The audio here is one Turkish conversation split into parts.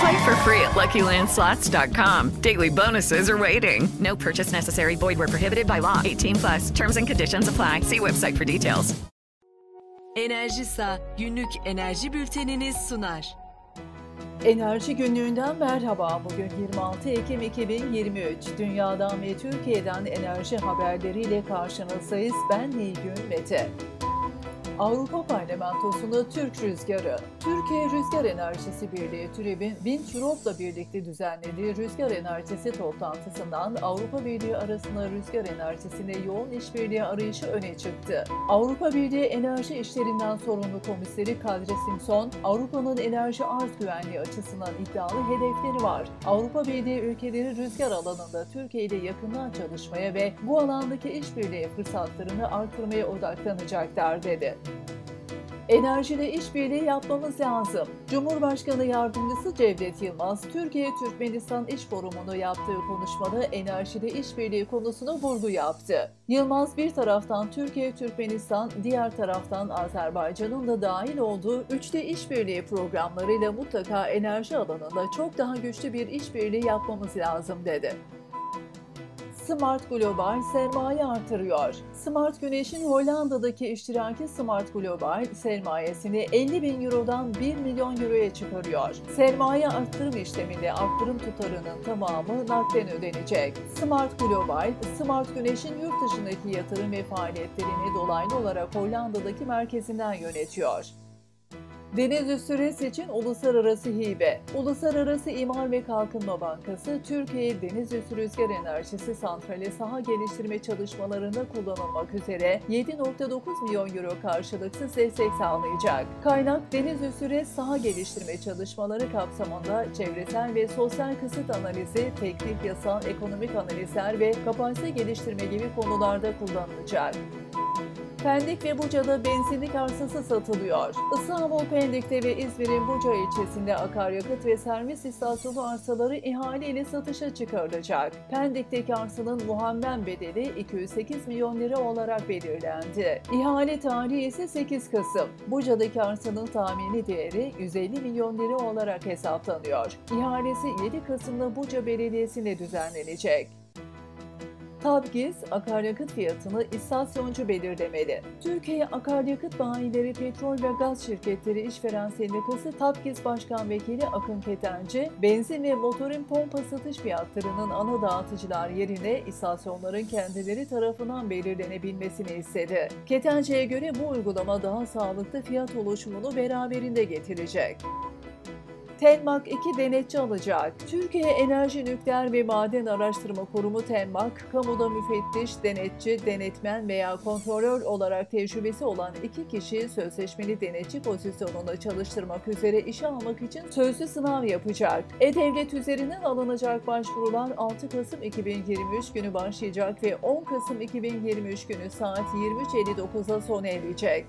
Play for free at LuckyLandSlots.com. Daily bonuses are waiting. No purchase necessary. Void where prohibited by law. 18 plus. Terms and conditions apply. See website for details. Enerjisa günlük enerji bülteniniz sunar. Enerji günlüğünden merhaba. Bugün 26 Ekim 2023. Dünyadan ve Türkiye'den enerji haberleriyle karşınızdayız. Ben Nilgün Mete. Avrupa Parlamentosu'nda Türk Rüzgarı, Türkiye Rüzgar Enerjisi Birliği TÜREB'in Windeurope'la birlikte düzenlediği rüzgar enerjisi toplantısından Avrupa Birliği arasında rüzgar enerjisinde yoğun işbirliği arayışı öne çıktı. Avrupa Birliği Enerji İşlerinden sorumlu komiseri Kadri Simpson, Avrupa'nın enerji arz güvenliği açısından iddialı hedefleri var. Avrupa Birliği ülkeleri rüzgar alanında Türkiye ile yakından çalışmaya ve bu alandaki işbirliği fırsatlarını artırmaya odaklanacaklar dedi. Enerjide işbirliği yapmamız lazım. Cumhurbaşkanı Yardımcısı Cevdet Yılmaz, Türkiye-Türkmenistan İş Forumu'nda yaptığı konuşmada enerjide işbirliği konusuna vurgu yaptı. Yılmaz bir taraftan Türkiye-Türkmenistan, diğer taraftan Azerbaycan'ın da dahil olduğu üçte işbirliği programlarıyla mutlaka enerji alanında çok daha güçlü bir işbirliği yapmamız lazım dedi. Smart Global sermaye artırıyor. Smart Güneş'in Hollanda'daki iştiraki Smart Global sermayesini 50 bin Euro'dan 1 milyon Euro'ya çıkarıyor. Sermaye arttırım işleminde arttırım tutarının tamamı nakden ödenecek. Smart Global, Smart Güneş'in yurt dışındaki yatırım ve faaliyetlerini dolaylı olarak Hollanda'daki merkezinden yönetiyor. Deniz üstü için uluslararası hibe. Uluslararası İmar ve Kalkınma Bankası, Türkiye Deniz üstü rüzgar enerjisi santrali saha geliştirme çalışmalarında kullanılmak üzere 7.9 milyon euro karşılıksız destek sağlayacak. Kaynak deniz üstü saha geliştirme çalışmaları kapsamında çevresel ve sosyal kısıt analizi, teknik, yasal, ekonomik analizler ve kapasite geliştirme gibi konularda kullanılacak. Pendik ve Buca'da benzinlik arsası satılıyor. İstanbul Pendik'te ve İzmir'in Buca ilçesinde akaryakıt ve servis istasyonu arsaları ihale ile satışa çıkarılacak. Pendik'teki arsanın muhammen bedeli 208 milyon lira olarak belirlendi. İhale tarihi ise 8 Kasım. Buca'daki arsanın tahmini değeri 150 milyon lira olarak hesaplanıyor. İhalesi 7 Kasım'da Buca Belediyesi'ne düzenlenecek. Tabgiz akaryakıt fiyatını istasyoncu belirlemeli. Türkiye Akaryakıt Bayileri Petrol ve Gaz Şirketleri İşveren Sendikası Tabgiz Başkan Vekili Akın Ketenci, benzin ve motorin pompa satış fiyatlarının ana dağıtıcılar yerine istasyonların kendileri tarafından belirlenebilmesini istedi. Ketenci'ye göre bu uygulama daha sağlıklı fiyat oluşumunu beraberinde getirecek. TENMAK 2 denetçi alacak. Türkiye Enerji Nükleer ve Maden Araştırma Kurumu TENMAK, kamuda müfettiş, denetçi, denetmen veya kontrolör olarak tecrübesi olan iki kişiyi sözleşmeli denetçi pozisyonunda çalıştırmak üzere işe almak için sözlü sınav yapacak. E-Devlet üzerinden alınacak başvurular 6 Kasım 2023 günü başlayacak ve 10 Kasım 2023 günü saat 23.59'da sona erecek.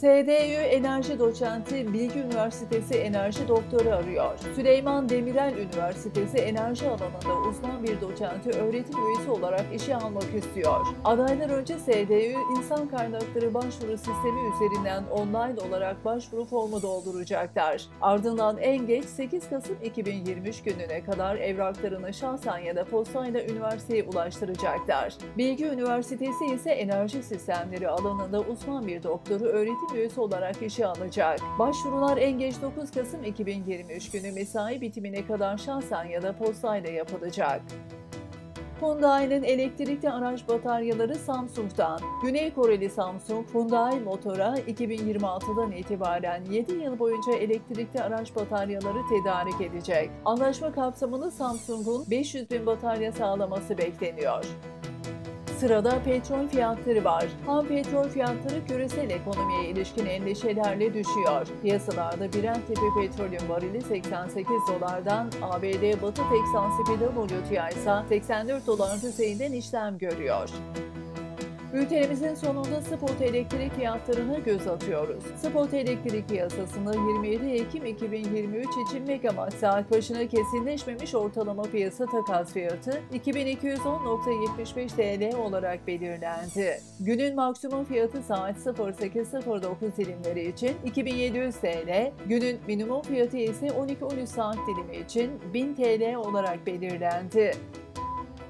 SDÜ Enerji Doçenti Bilgi Üniversitesi Enerji Doktoru arıyor. Süleyman Demirel Üniversitesi enerji alanında uzman bir doçenti öğretim üyesi olarak işe almak istiyor. Adaylar önce SDÜ İnsan Kaynakları Başvuru Sistemi üzerinden online olarak başvuru formu dolduracaklar. Ardından en geç 8 Kasım 2023 gününe kadar evraklarını şahsen ya da postayla üniversiteye ulaştıracaklar. Bilgi Üniversitesi ise enerji sistemleri alanında uzman bir doktoru öğretim üyesi olarak işe alacak. Başvurular en geç 9 Kasım 2023 günü mesai bitimine kadar şahsen ya da postayla yapılacak. Hyundai'nin elektrikli araç bataryaları Samsung'dan. Güney Koreli Samsung, Hyundai Motor'a 2026'dan itibaren 7 yıl boyunca elektrikli araç bataryaları tedarik edecek. Anlaşma kapsamında Samsung'un 500 bin batarya sağlaması bekleniyor. Sırada petrol fiyatları var. Ham petrol fiyatları küresel ekonomiye ilişkin endişelerle düşüyor. Piyasalarda Brent tipi petrolün varili 88 dolardan, ABD Batı Texas tipi WTI ise 84 dolar düzeyinden işlem görüyor. Bültenimizin sonunda spot elektrik fiyatlarına göz atıyoruz. Spot elektrik piyasasında 27 Ekim 2023 için megawatt saat başına kesinleşmemiş ortalama piyasa takas fiyatı 2210.75 TL olarak belirlendi. Günün maksimum fiyatı saat 08.09 dilimleri için 2700 TL, günün minimum fiyatı ise 12-13 saat dilimi için 1000 TL olarak belirlendi.